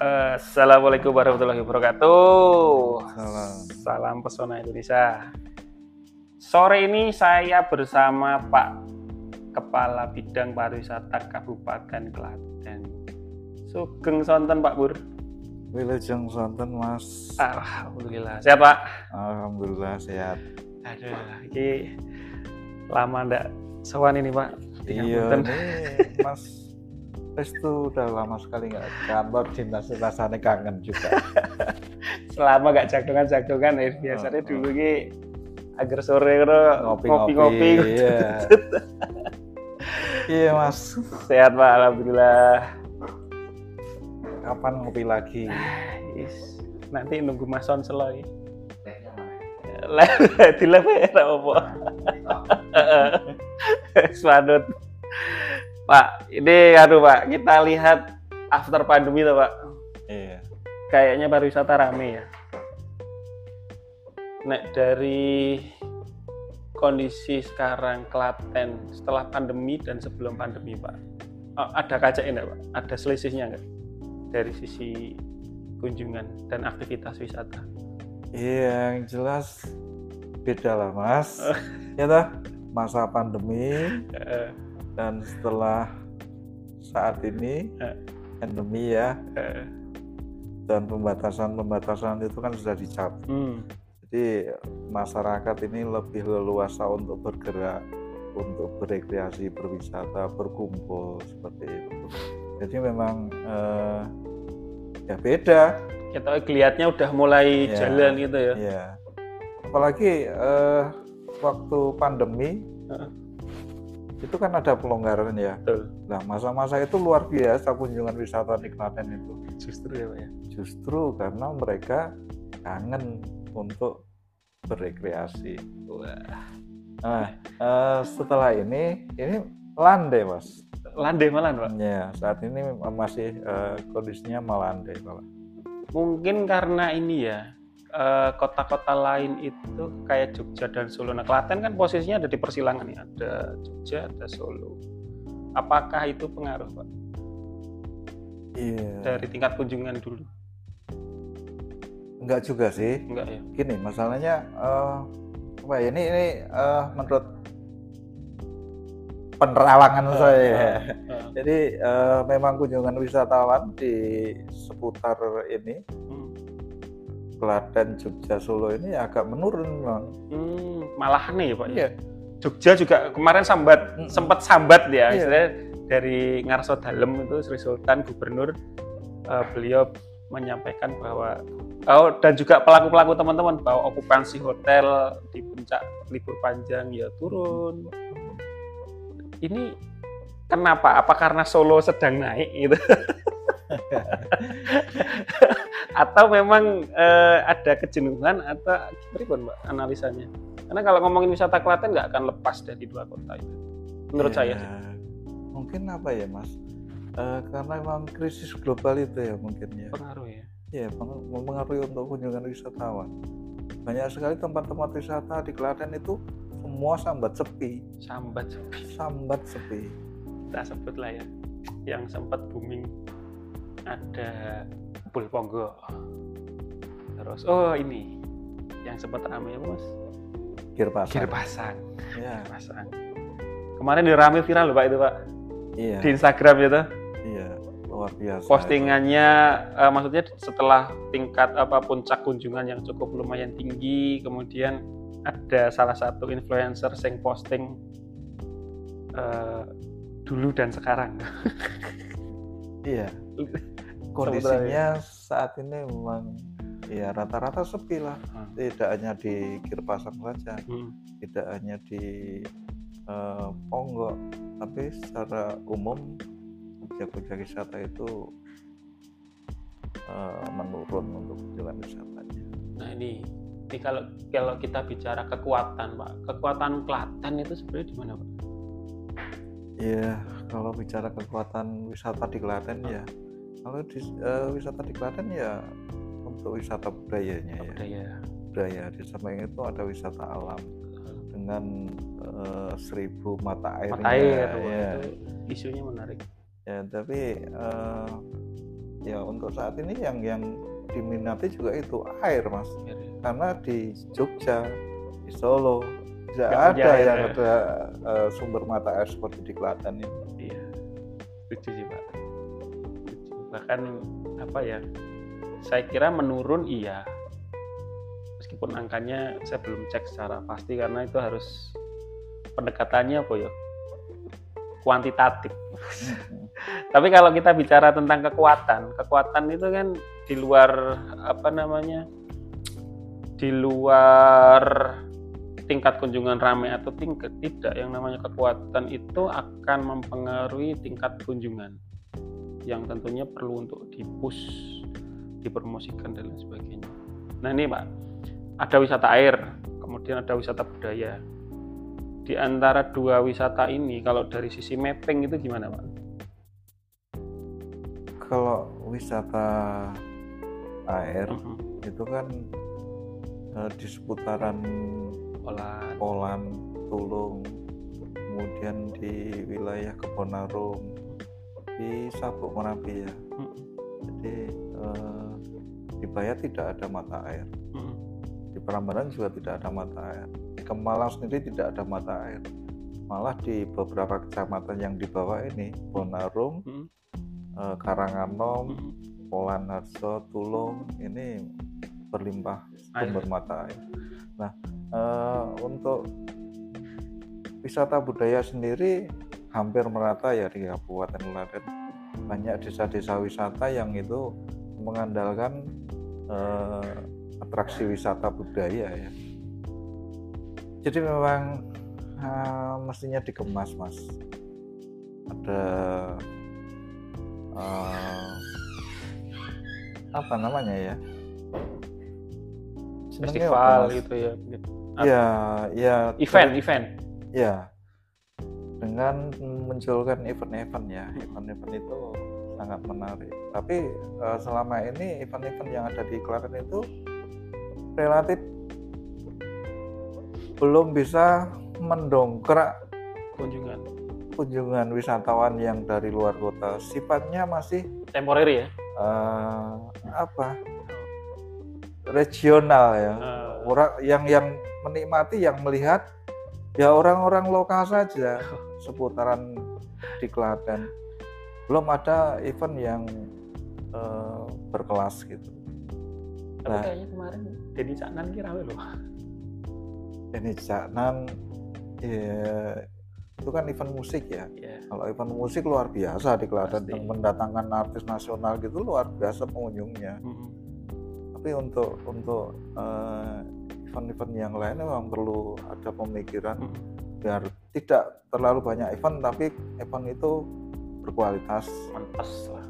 Assalamualaikum warahmatullahi wabarakatuh. Salam. Salam pesona Indonesia. Sore ini saya bersama Pak Kepala Bidang Pariwisata Kabupaten Klaten. Sugeng sonten Pak Bur. Wilujeng sonten Mas. Alhamdulillah. Sehat Pak? Alhamdulillah sehat. Aduh, ini lama ndak sowan ini Pak. Iya, Ngapunten. Mas Restu udah lama sekali nggak ke kantor dinas rasanya kangen juga. Selama gak jagongan-jagongan ya biasanya dulu ini agar sore Ngopi-ngopi. Iya. iya Mas. Sehat Pak, alhamdulillah. Kapan ngopi lagi? Is, nanti nunggu Mas Son seloy. Lah, dilep ya apa? Swadut. Pak, ini aduh Pak, kita lihat after pandemi tuh Pak. Iya. Kayaknya pariwisata rame ya. Nek dari kondisi sekarang Klaten setelah pandemi dan sebelum pandemi Pak, oh, ada kaca enggak Pak? Ada selisihnya enggak dari sisi kunjungan dan aktivitas wisata? Iya, yang jelas beda lah Mas. ya toh? Masa pandemi Eh, dan setelah saat ini Eh. endemi ya eh, dan pembatasan-pembatasan itu kan sudah dicabut. hmm, Jadi masyarakat ini lebih leluasa untuk bergerak, untuk berekreasi, berwisata, berkumpul seperti itu. Jadi memang eh, ya beda, kita kelihatannya udah mulai Ya. jalan gitu ya. ya. Apalagi eh, waktu pandemi Heeh. Itu kan ada pelonggaran ya. Betul. Nah masa-masa itu luar biasa kunjungan wisata di Klaten itu. Justru ya Pak ya. Justru karena mereka kangen untuk berekreasi. Wah, Nah, eh, setelah ini, ini landai, Mas. landai malah Pak. Ya, saat ini masih eh, kondisinya melandai, malah. Mungkin karena ini ya eh, kota-kota lain itu kayak Jogja dan Solo. Nah, Klaten kan posisinya ada di persilangan ya. Ada Jogja, ada Solo. Apakah itu pengaruh Pak Iya. dari tingkat kunjungan dulu? Enggak juga sih. Enggak ya? Gini, masalahnya eh, apa ya? Ini ini eh, menurut penerawangan saya. ya. Eh, Jadi eh, memang kunjungan wisatawan di seputar ini, hmm. Klaten, Jogja, Solo ini agak menurun, Bang. Hmm, malah nih Pak. ya? Iya. Jogja juga kemarin sambat Mm-mm. sempat sambat ya Iya. dari Ngarso Dalem itu Sri Sultan Gubernur eh, beliau menyampaikan bahwa oh dan juga pelaku-pelaku teman-teman bahwa okupansi hotel di puncak libur panjang ya turun. Ini kenapa? Apa karena Solo sedang naik gitu? atau memang eh, ada kejenuhan atau gimana Mbak analisanya? Karena kalau ngomongin wisata Klaten nggak akan lepas dari dua kota itu. Menurut Ya, saya sih. Mungkin apa ya, Mas? Eh, karena memang krisis global itu ya mungkin ya. pengaruh ya. Ya, mempengaruhi untuk kunjungan wisatawan. Banyak sekali tempat-tempat wisata di Klaten itu semua sambat sepi, Sambat sepi. sambat sepi. Kita sebut lah ya. Yang sempat booming ada Pul Ponggo. Terus oh ini yang sempat ramai apa mas? Pasang. Ya, pasang. Kemarin di rame viral loh pak itu pak iya, di Instagram itu. iya, luar biasa. postingannya eh, maksudnya setelah tingkat apa puncak kunjungan yang cukup lumayan tinggi kemudian ada salah satu influencer yang posting eh, dulu dan sekarang Iya. Kondisinya saat ini memang ya rata-rata sepi lah. Hmm. Tidak hanya di Kir Pasang saja. Hmm. tidak hanya di eh, Ponggok, tapi secara umum objek-objek wisata itu eh, menurun untuk kunjungan wisatanya. nah ini ini kalau kalau kita bicara kekuatan pak kekuatan Klaten itu sebenarnya di mana pak Ya, kalau bicara kekuatan wisata di Klaten ya, kalau di, eh, wisata di Klaten ya untuk wisata budayanya ya, budaya budaya di samping itu ada wisata alam dengan eh, seribu mata airnya mata air ya. itu isunya menarik ya tapi eh, ya untuk saat ini yang yang diminati juga itu air mas Air, ya. karena di Jogja di Solo tidak ada air, yang ya. ada eh, sumber mata air seperti di Klaten ini Iya, setuju sih Pak. Bahkan apa ya? Saya kira menurun iya. Meskipun angkanya saya belum cek secara pasti karena itu harus pendekatannya apa ya? Kuantitatif. Tapi kalau kita bicara tentang kekuatan, kekuatan itu kan di luar apa namanya? Di luar tingkat kunjungan ramai atau tingkat tidak yang namanya kekuatan itu akan mempengaruhi tingkat kunjungan yang tentunya perlu untuk dipush dipromosikan dan lain sebagainya. Nah ini pak. Ada wisata air kemudian ada wisata budaya. Di antara dua wisata ini kalau dari sisi mapping itu gimana pak? kalau wisata air Mhm. itu kan eh, di seputaran Olan, Polan, Tulung, kemudian di wilayah Kebonarum, di Sabuk Merapi ya. Mhm. Jadi eh, di Bayat tidak ada mata air, Mhm. di Prambanan juga tidak ada mata air, di Kemalang sendiri tidak ada mata air. Malah di beberapa kecamatan yang di bawah ini, Bonarum, Mhm. eh, Karanganom, Mhm. Polan Harjo, Tulung ini berlimpah sumber mata air. Nah, eh, untuk wisata budaya sendiri hampir merata ya di Kabupaten Klaten. Banyak desa-desa wisata yang itu mengandalkan eh, atraksi wisata budaya ya. Jadi memang eh, mestinya dikemas, Mas. Ada eh, apa namanya ya? Festival gitu ya Ya, ya. event event Ya. Dengan munculkan event-event ya, event-event itu sangat menarik. Tapi eh, selama ini event-event yang ada di Klaten itu relatif belum bisa mendongkrak kunjungan kunjungan wisatawan yang dari luar kota. Sifatnya masih temporary ya eh, apa? regional ya. Orang yang yang menikmati yang melihat ya orang-orang lokal saja seputaran di Klaten belum ada event yang eh, berkelas gitu tapi Nah. kayaknya kemarin Denny Caknan kira loh ini Caknan ya itu kan event musik ya ya kalau event musik luar biasa di Klaten Pasti. yang mendatangkan artis nasional gitu luar biasa pengunjungnya Mhm. tapi untuk untuk eh, event-event yang lain memang perlu ada pemikiran Mhm. biar tidak terlalu banyak event tapi event itu berkualitas. Mantas lah.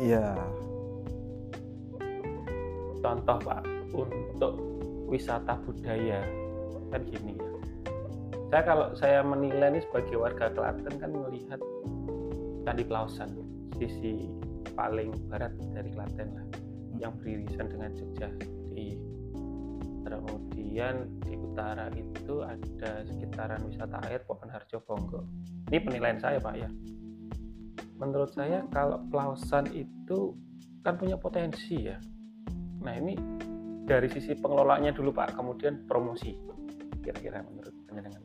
Iya. Contoh pak untuk wisata budaya. Kan gini ya. Saya kalau saya menilai ini sebagai warga Klaten kan melihat Candi Plausan sisi paling barat dari Klaten lah yang beririsan dengan Jogja di kemudian di utara itu ada sekitaran wisata air Pohon Harjo Bonggo. Ini penilaian saya pak ya. Menurut saya kalau Plausan itu kan punya potensi ya. Nah ini dari sisi pengelolanya dulu Pak, kemudian promosi kira-kira menurut panjenengan.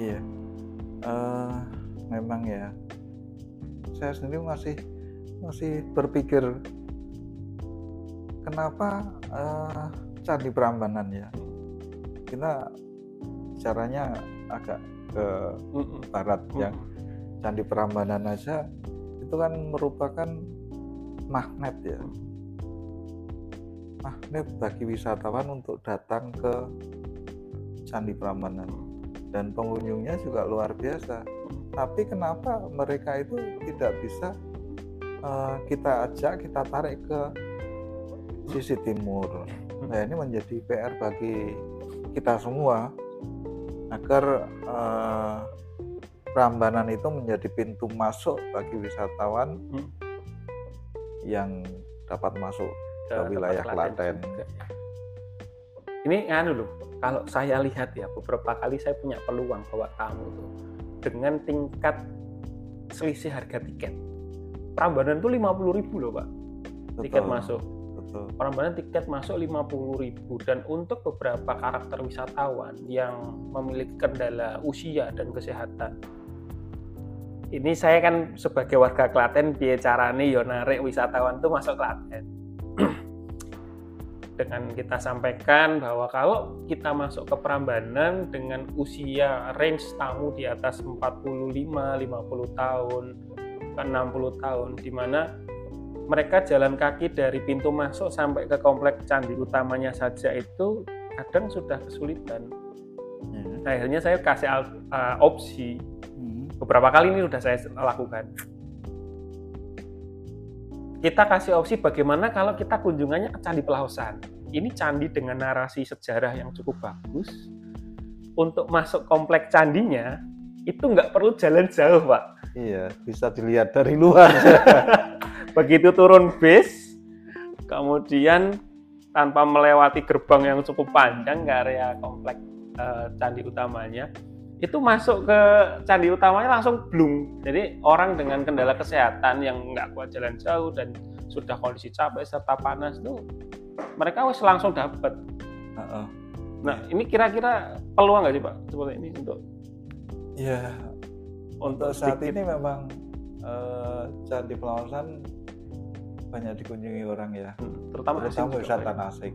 iya. Eh, memang ya. Saya sendiri masih masih berpikir kenapa Candi Prambanan ya. Kita caranya agak ke Mm-mm. barat yang Mm-mm. Candi Prambanan aja itu kan merupakan magnet ya. Magnet bagi wisatawan untuk datang ke Candi Prambanan. Dan pengunjungnya juga luar biasa. Tapi kenapa mereka itu tidak bisa eh, kita ajak kita tarik ke sisi timur nah ini menjadi PR bagi kita semua agar eh, Prambanan itu menjadi pintu masuk bagi wisatawan Hmm. yang dapat masuk Ke ke wilayah Klaten. juga, ya. Ini nganu loh, kalau saya lihat ya beberapa kali saya punya peluang bawa tamu tuh dengan tingkat selisih harga tiket Prambanan tuh 50.000 ribu loh pak tiket Betul, masuk betul. Prambanan tiket masuk 50.000 dan untuk beberapa karakter wisatawan yang memiliki kendala usia dan kesehatan. Ini saya kan sebagai warga Klaten piye carane yo narik wisatawan tuh masuk Klaten. dengan kita sampaikan bahwa kalau kita masuk ke Prambanan dengan usia range tamu di atas 45, 50 tahun, ke 60 tahun di mana mereka jalan kaki dari pintu masuk sampai ke komplek candi utamanya saja itu kadang sudah kesulitan. Nah, akhirnya saya kasih uh, opsi Hmm. beberapa kali ini sudah saya lakukan. Kita kasih opsi bagaimana kalau kita kunjungannya ke Candi Pelausan. Ini candi dengan narasi sejarah yang cukup bagus. Untuk masuk komplek candinya itu nggak perlu jalan jauh, Pak. Iya, bisa dilihat dari luar. begitu turun bis kemudian tanpa melewati gerbang yang cukup panjang ke area komplek eh, candi utamanya itu masuk ke candi utamanya langsung blung. Jadi orang dengan kendala kesehatan yang nggak kuat jalan jauh dan sudah kondisi capek serta panas tuh mereka wis langsung dapat Heeh. nah ini kira-kira peluang nggak sih pak seperti ini untuk Iya, untuk untuk saat sedikit- ini memang eh, Candi Pelausan banyak dikunjungi orang ya, terutama asing terutama juga, wisatawan Pak. asing.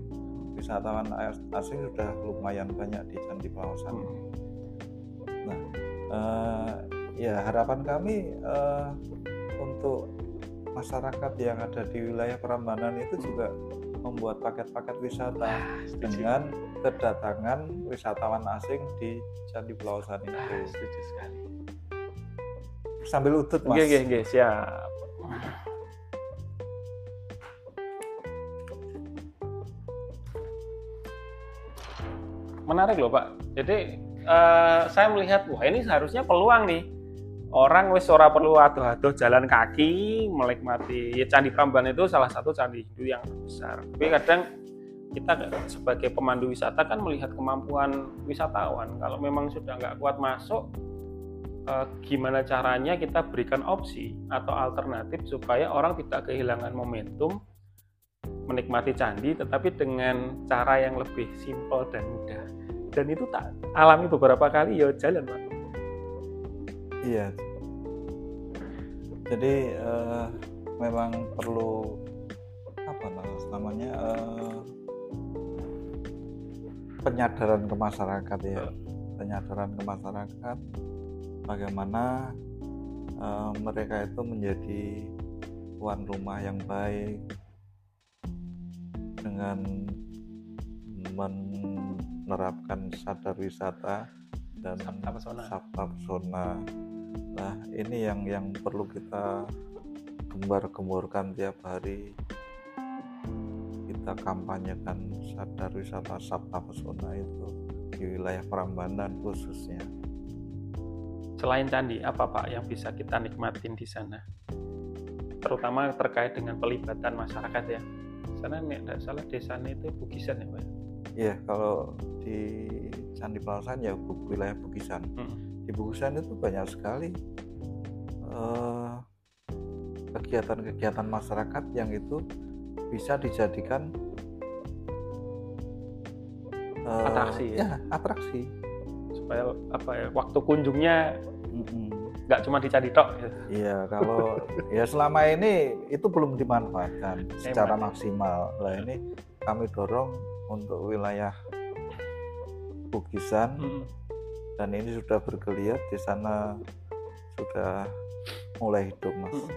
Wisatawan as- asing sudah lumayan banyak di Candi Pelausan. Hmm. Eh, ya harapan kami eh, untuk masyarakat yang ada di wilayah Prambanan itu juga membuat paket-paket wisata setuju. dengan kedatangan wisatawan asing di Candi Pelausan Ah, itu. setuju sekali Sambil utut mas. Oke, oke, oke, siap. Menarik loh Pak. Jadi eh, saya melihat wah ini seharusnya peluang nih. Orang wis ora perlu aduh-aduh jalan kaki menikmati ya Candi Prambanan itu salah satu candi Hindu yang besar. Tapi kadang kita sebagai pemandu wisata kan melihat kemampuan wisatawan. Kalau memang sudah nggak kuat masuk, eh, gimana caranya kita berikan opsi atau alternatif supaya orang tidak kehilangan momentum menikmati candi tetapi dengan cara yang lebih simpel dan mudah. Dan itu tak alami beberapa kali ya jalan pak Iya. Jadi eh, memang perlu apa na- namanya eh, penyadaran ke masyarakat ya, penyadaran ke masyarakat bagaimana eh, mereka itu menjadi tuan rumah yang baik dengan menerapkan sadar wisata dan Sabta pesona. sabta pesona. Nah, ini yang yang perlu kita gembar-gemborkan tiap hari. Kita kampanyekan sadar wisata sabta pesona itu di wilayah Prambanan khususnya. selain candi apa pak yang bisa kita nikmatin di sana terutama terkait dengan pelibatan masyarakat ya sana nek tidak salah desanya itu Bugisan ya pak Iya, kalau di Candi Pelausan ya bu- wilayah Bugisan. Hmm. Di Bugisan itu banyak sekali eh, kegiatan-kegiatan masyarakat yang itu bisa dijadikan eh, Atraksi ya? Ya, atraksi. supaya apa ya waktu kunjungnya Mm-mm. Nggak cuma di candi tok ya. Iya, kalau ya selama ini itu belum dimanfaatkan secara Emang. maksimal. Lah ini kami dorong untuk wilayah Bugisan Hmm. dan ini sudah bergeliat di sana sudah mulai hidup mas Mm.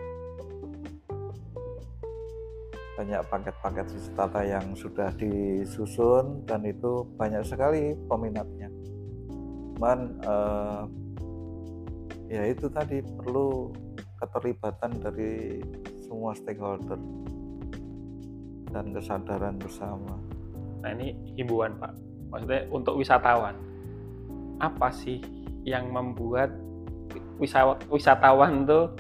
banyak paket-paket wisata yang sudah disusun dan itu banyak sekali peminatnya cuman eh, ya itu tadi perlu keterlibatan dari semua stakeholder dan kesadaran bersama. Nah ini himbauan Pak, maksudnya untuk wisatawan, apa sih yang membuat wisatawan tuh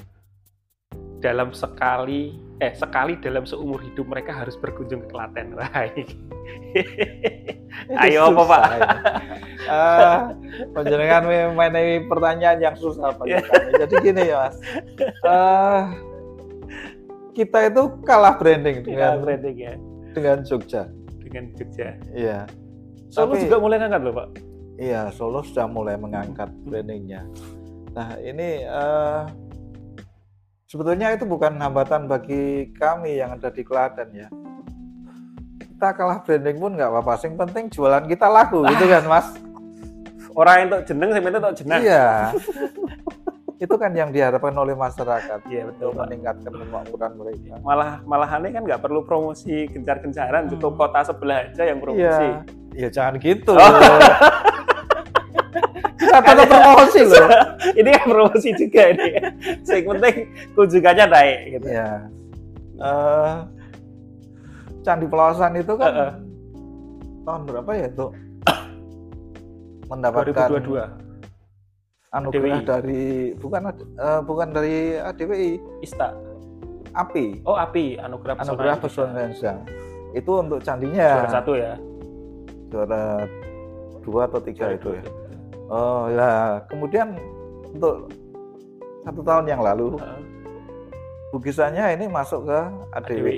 dalam sekali eh sekali dalam seumur hidup mereka harus berkunjung ke Klaten. Ayo apa Pak? Panjenengan memenai pertanyaan yang susah bagi kami. Jadi gini ya mas, Eh, kita itu kalah branding dengan dengan branding ya dengan Jogja. dengan Jogja. Iya. Solo Tapi- juga mulai ngangkat loh pak. Iya, Solo sudah mulai mengangkat brandingnya. Nah, ini eh, sebetulnya itu bukan hambatan bagi kami yang ada di Klaten ya. Kita kalah branding pun nggak apa-apa. Yang penting jualan kita laku, gitu kan, Mas? Orang yang jeneng, sebenarnya untuk jeneng. Iya. itu kan yang diharapkan oleh masyarakat Iya, betul pak. meningkatkan kemakmuran mereka. Malah malahannya kan nggak perlu promosi gencar-gencaran, Hmm. cukup kota sebelah aja yang promosi. Iya. Ya jangan gitu. Oh. tetap promosi loh. ini kan promosi juga ini. Yang penting kunjungannya naik gitu. Iya. Eh, Candi Pelawasan itu kan Heeh. tahun berapa ya itu? Mendapatkan 2022 anugerah ADWI. dari bukan eh, bukan dari ADWI, Ista. API, Oh API Anugerah Pesona Anugerah. Pesona Indonesia. Itu untuk candinya Juara satu ya. juara dua atau tiga Juara itu dua. ya. Oh ya, kemudian untuk satu tahun yang lalu Heeh. bukisannya ini masuk ke ADWI.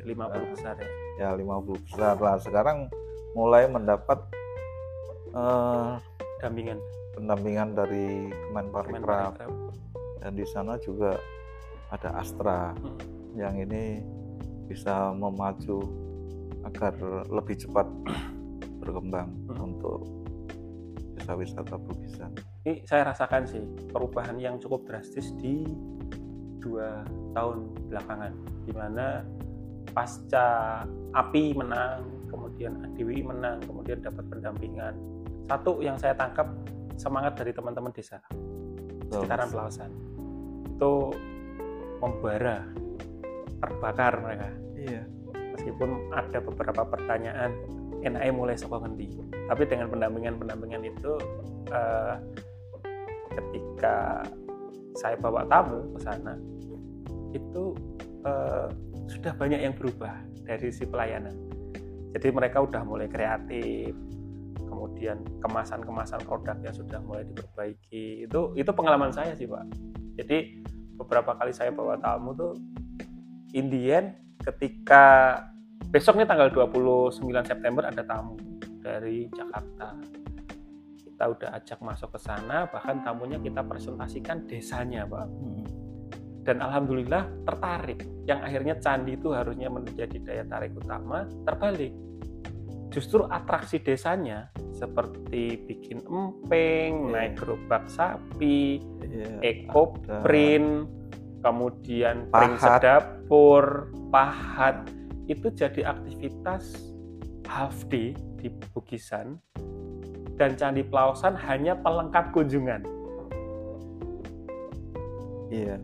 ADWI 50 besar ya. ya 50 besar lah sekarang mulai mendapat Dampingan. pendampingan dari Kemenparekraf Kemenparekraf. dan di sana juga ada Astra Hmm. yang ini bisa memacu agar lebih cepat berkembang Hmm. untuk desa wisata Bukisan. Ini saya rasakan sih perubahan yang cukup drastis di dua tahun belakangan, di mana pasca API menang, kemudian ADWI menang, kemudian dapat pendampingan. Satu yang saya tangkap semangat dari teman-teman desa sekitaran Pelawasan itu membara, terbakar mereka. Iya. Meskipun ada beberapa pertanyaan, NAE mulai saka ngendi. Tapi dengan pendampingan-pendampingan itu eh, ketika saya bawa tamu ke sana itu eh, sudah banyak yang berubah dari si pelayanan. Jadi mereka udah mulai kreatif, kemudian kemasan-kemasan produknya sudah mulai diperbaiki. Itu itu pengalaman saya sih pak. Jadi beberapa kali saya bawa tamu tuh in the end ketika besok nih tanggal 29 September ada tamu dari Jakarta. Kita udah ajak masuk ke sana, bahkan tamunya kita presentasikan desanya, Pak. Hmm. Dan alhamdulillah tertarik. Yang akhirnya candi itu harusnya menjadi daya tarik utama, terbalik. Justru atraksi desanya seperti bikin empeng, Iya. naik gerobak sapi, Iya. eco print, kemudian pring Pahat. sedapur, pahat, itu jadi aktivitas half day di Bukisan dan Candi Pelawasan hanya pelengkap kunjungan. Iya.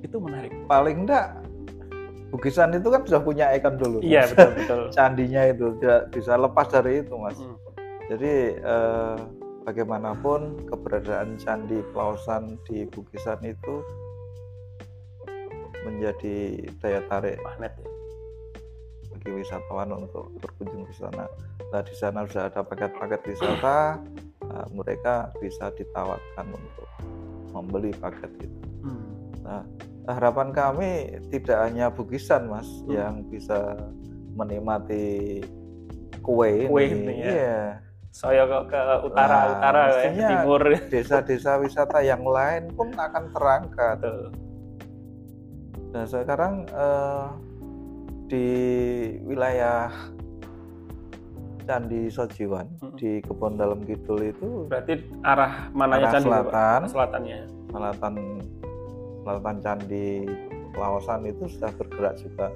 Itu menarik. Paling enggak Bukisan itu kan sudah punya ikon dulu. Iya, Mas. betul betul. Candinya itu tidak bisa lepas dari itu, Mas. Mm. Jadi eh, bagaimanapun keberadaan Candi Pelawasan di Bukisan itu menjadi daya tarik Magnet ya. Bagi wisatawan untuk berkunjung ke sana. Nah di sana sudah ada paket-paket wisata, nah, mereka bisa ditawarkan untuk membeli paket itu. Hmm. Nah harapan kami tidak hanya Bukisan mas Hmm. yang bisa menikmati kue, Kue ini. ini ya. Iya. Saya ke, ke utara Nah, utara ya, ke timur. desa-desa wisata yang lain pun akan terangkat. Betul. Nah sekarang eh, di wilayah Candi Sojiwan Mm-mm. di Kebon Dalam Kidul itu Berarti arah mananya Arah candi selatan. Selatannya. selatan selatan Candi Pelawasan itu sudah bergerak juga.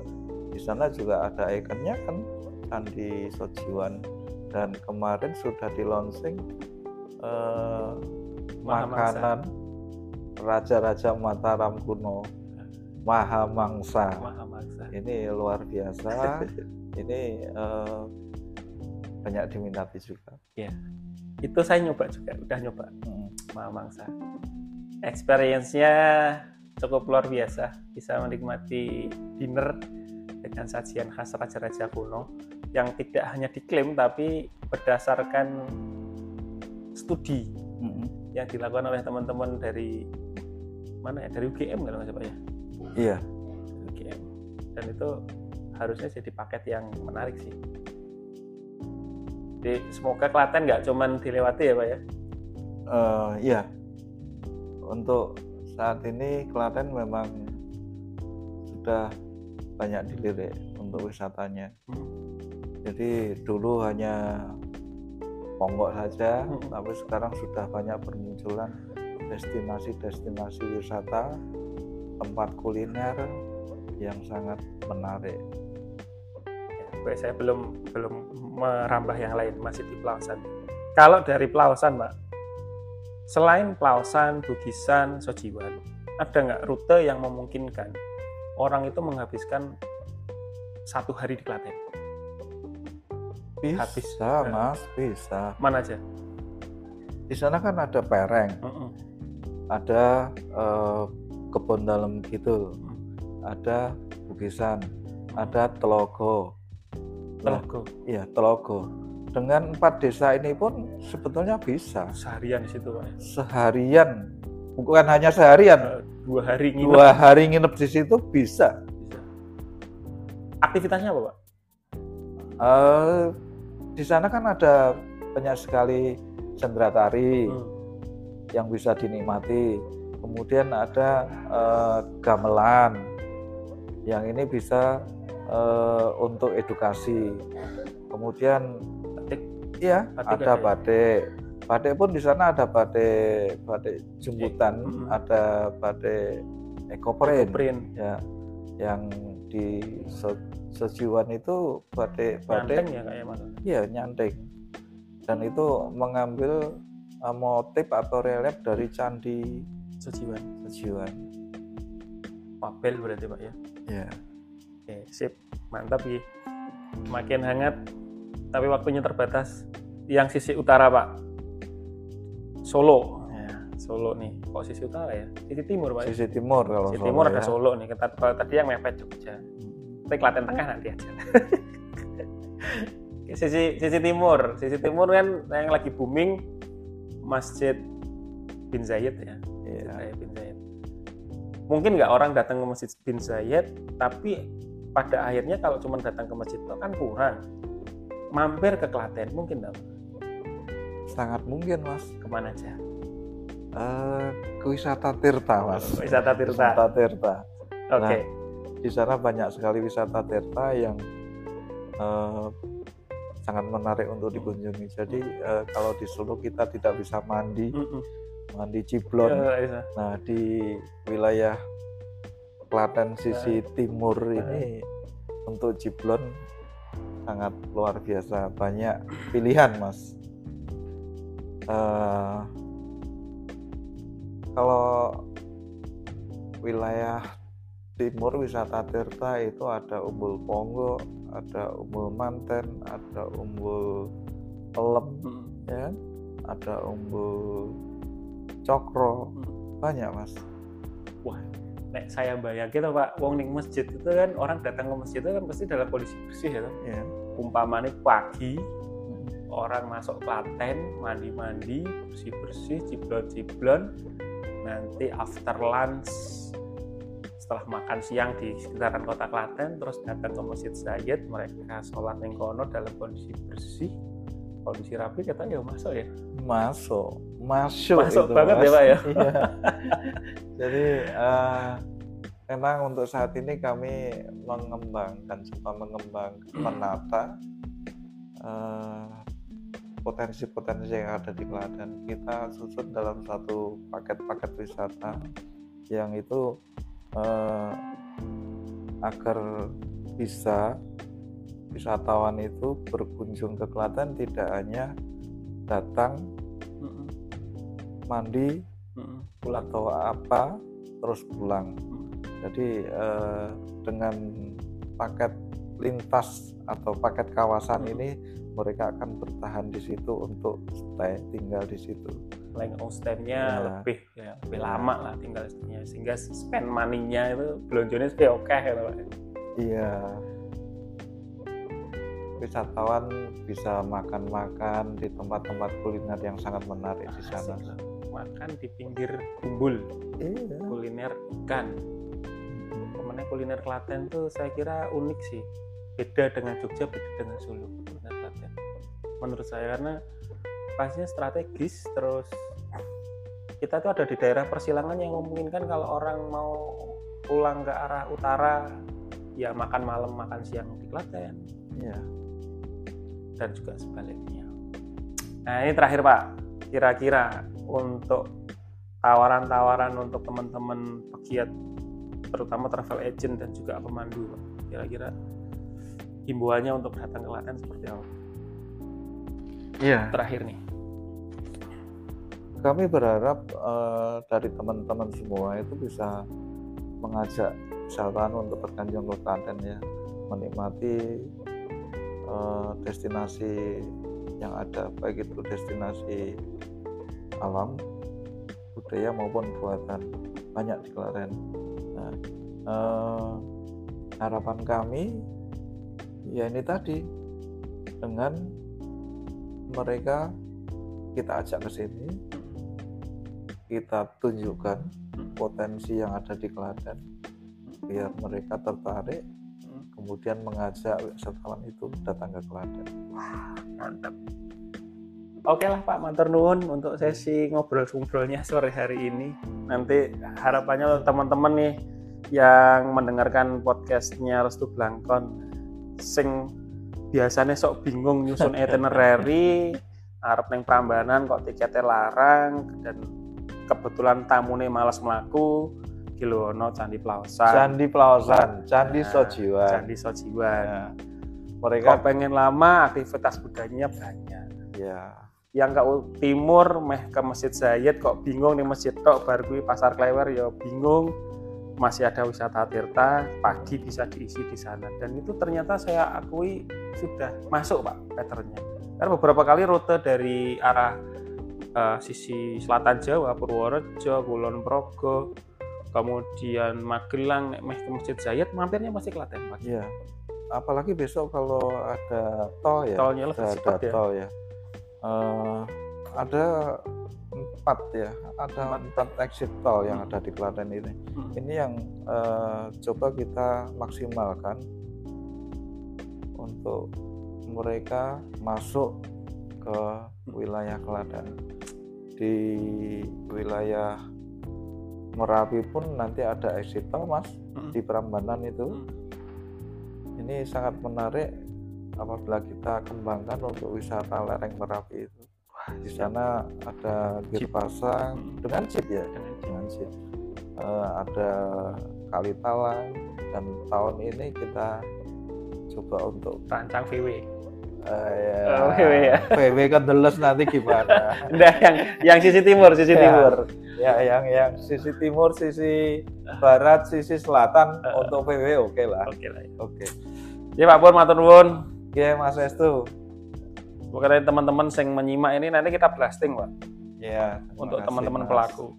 Di sana juga ada ikonnya kan Candi Sojiwan dan kemarin sudah di launching eh, makanan raja-raja Mataram kuno Mahamangsa. Mahamangsa. Ini luar biasa. ini eh, banyak diminati juga. Itu saya nyoba juga, udah nyoba. Mm. Mahamangsa. Experience-nya cukup luar biasa. Bisa menikmati dinner dengan sajian khas raja-raja kuno yang tidak hanya diklaim tapi berdasarkan studi Mm-mm. yang dilakukan oleh teman-teman dari mana ya dari UGM kalau nggak salah ya Iya. Dan itu harusnya jadi paket yang menarik sih jadi semoga Klaten nggak cuman dilewati ya pak ya uh, iya untuk saat ini Klaten memang sudah banyak dilirik untuk wisatanya Hmm. jadi dulu hanya Ponggok saja Hmm. tapi sekarang sudah banyak bermunculan destinasi-destinasi wisata tempat kuliner yang sangat menarik Baik, saya belum belum merambah yang lain masih di Pelausan. Kalau dari Pelausan, Mbak, selain Pelausan, Bugisan, Sojiwan, ada nggak rute yang memungkinkan orang itu menghabiskan satu hari di Klaten? bisa Habis. mas bisa Mana aja? di sana kan ada pereng Mm-mm. ada eh, kebun dalam gitu ada bukisan ada telogo Telogo, iya telogo dengan empat desa ini pun sebetulnya bisa seharian di situ, Pak. ya? seharian bukan hanya seharian Eh, Dua hari nginep. dua hari nginep di situ bisa Bisa. Aktivitasnya apa, Pak? Eh, di sana kan ada banyak sekali sendera tari Hmm. yang bisa dinikmati kemudian ada eh, gamelan yang ini bisa eh, untuk edukasi kemudian Batik. iya Batik ada ada ya? batik batik pun di sana ada batik batik jemputan Mm-mm. ada batik ekoprint Print. ya yang di Se- sejiwan itu batik batik ya kayak Mas. Iya, nyanting. Dan itu mengambil uh, motif atau relief dari candi Sojiwan. Sejiwan. Papel berarti, Pak ya. Ya. Oke, sip. Mantap ya. Makin hangat, tapi waktunya terbatas. Yang sisi utara, Pak. Solo. Ya, Solo nih. Kok sisi utara ya? Sisi timur, Pak. ya? Sisi timur kalau Sisi Solo timur ada ya. Solo nih. Kita kalau tadi yang mepet Jogja. Tapi Klaten Tengah nanti aja. Sisi sisi timur, sisi timur kan yang lagi booming Masjid bin Zayed ya. Iya. Masjid bin Zayed. Mungkin nggak orang datang ke Masjid bin Zayed, tapi pada akhirnya kalau cuma datang ke masjid itu kan kurang. Mampir ke Klaten mungkin nggak? Sangat mungkin, Mas. Ke mana aja? Eh, ke wisata Tirta, Mas. Wisata Tirta. Wisata Tirta. Oke. Di sana banyak sekali wisata Tirta yang eh, sangat menarik untuk dikunjungi. Jadi eh, kalau di Solo kita tidak bisa mandi, Mm-mm. Mandi ciblon. Ya, bisa. Nah, di wilayah Klaten sisi timur ini untuk Jiblon sangat luar biasa banyak pilihan, Mas. Eh, kalau wilayah timur wisata Tirta itu ada Umbul Ponggo, ada Umbul Manten, ada Umbul Pelem, Mm. ya, kan? ada Umbul Cokro, Hmm. banyak mas. Wah, nek saya bayangin Pak, wong ning masjid itu kan orang datang ke masjid itu kan pasti dalam kondisi bersih ya. toh. Ya. Umpamanya pagi orang masuk Klaten, mandi-mandi, bersih-bersih, ciblon-ciblon. Nanti after lunch setelah makan siang di sekitaran kota Klaten terus datang ke Masjid Zayed mereka sholat ning kono dalam kondisi bersih kondisi rapi kata ya masuk ya Masuk, masuk, Masuk itu, banget Mas. ya, Pak, ya? Iya. Jadi eh, memang untuk saat ini kami mengembangkan, coba mengembangkan, menata eh, potensi-potensi yang ada di Klaten. Kita susun dalam satu paket-paket wisata yang itu eh, agar bisa wisatawan itu berkunjung ke Klaten tidak hanya datang mandi Mm-mm. pulang atau apa terus pulang. Mm. Jadi eh, dengan paket lintas atau paket kawasan ini mereka akan bertahan di situ untuk stay tinggal di situ. length of stay-nya Ya. lebih ya, lebih lama lah tinggal stay-nya. sehingga spend money-nya itu belonjonya lebih oke ya Pak. Iya. Wisatawan bisa makan-makan di tempat-tempat kuliner yang sangat menarik di sana. Asik makan di pinggir bumbul Iya. kuliner ikan Kemudian kuliner Klaten tuh saya kira unik sih. Beda dengan Jogja, beda dengan Solo. Kuliner Klaten. Menurut saya karena pastinya strategis terus kita tuh ada di daerah persilangan yang memungkinkan kalau orang mau pulang ke arah utara ya makan malam makan siang di Klaten Iya. Dan juga sebaliknya. Nah ini terakhir Pak, kira-kira untuk tawaran-tawaran untuk teman-teman pegiat, terutama travel agent dan juga pemandu, Pak. kira-kira himbauannya untuk datang ke Klaten seperti apa? Iya. Terakhir nih. Kami berharap eh, dari teman-teman semua itu bisa mengajak wisatawan untuk berkunjung ke Klaten ya, menikmati eh, destinasi yang ada, baik itu destinasi alam, budaya maupun buatan banyak di Klaten. Nah, eh, harapan kami ya ini tadi dengan mereka kita ajak ke sini, kita tunjukkan potensi yang ada di Klaten, biar mereka tertarik, kemudian mengajak wisatawan itu datang ke Klaten. Mantap. Oke lah Pak Matur Nuwun untuk sesi ngobrol-ngobrolnya sore hari ini. Nanti harapannya untuk teman-teman nih yang mendengarkan podcastnya Restu Blangkon sing biasanya sok bingung nyusun itinerary arep neng Prambanan kok tiketnya larang dan kebetulan tamune malas melaku Kilono Candi Plaosan Candi Plaosan, Candi Nah, Sojiwan. Candi Sojiwan. Ya, kok mereka pengen lama aktivitas budayanya banyak. Ya. Yang ke timur meh ke Masjid Zayed kok bingung nih masjid tok baru pasar Klewer ya bingung. Masih ada wisata Tirta pagi bisa diisi di sana. Dan itu ternyata saya akui sudah masuk pak patternnya. Karena beberapa kali rute dari arah eh, sisi selatan Jawa Purworejo Kulon Progo kemudian Magelang meh ke Masjid Zayed mampirnya pasti Klaten pak ya apalagi besok kalau ada tol ya Tolnya lebih ada, cepat ya. tol ya Eh, ada empat ya ada empat exit tol yang Hmm. ada di Klaten ini Hmm. ini yang eh, coba kita maksimalkan untuk mereka masuk ke wilayah Klaten di wilayah Merapi pun nanti ada exit tol mas Hmm. di Prambanan itu Hmm. ini sangat menarik apabila kita kembangkan untuk wisata lereng Merapi itu di sana ada gear Jeep. pasang Hmm. dengan jeep ya Dengan dengan jeep Eh, ada kali talang dan tahun ini kita coba untuk rancang VW eh, ya, Oh, VW ya. VW kedeles nanti gimana Enggak yang yang sisi timur, sisi Ya. timur. Ya yang yang sisi timur sisi barat sisi selatan untuk VW oke lah Oke lah. ya. oke Ya Pak Pur matur nuwun. ya Mas Estu Mungkin teman-teman yang menyimak ini nanti kita blasting, Pak, ya untuk teman-teman pelaku.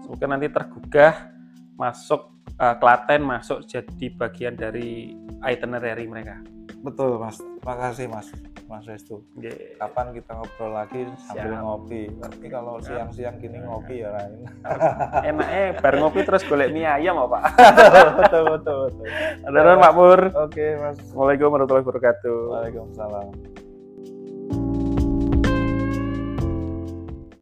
Semoga nanti tergugah masuk eh, Klaten masuk jadi bagian dari itinerary mereka. Betul mas, terima kasih mas, mas Restu. Nggih. Kapan kita ngobrol lagi sambil Siap. ngopi? Tapi kalau siang-siang gini ngopi ya lain. Enaknya bar ngopi terus golek mie ayam, Pak. betul betul betul. Nuwun Pak Pur. Oke mas. Assalamualaikum warahmatullahi wabarakatuh. Waalaikumsalam.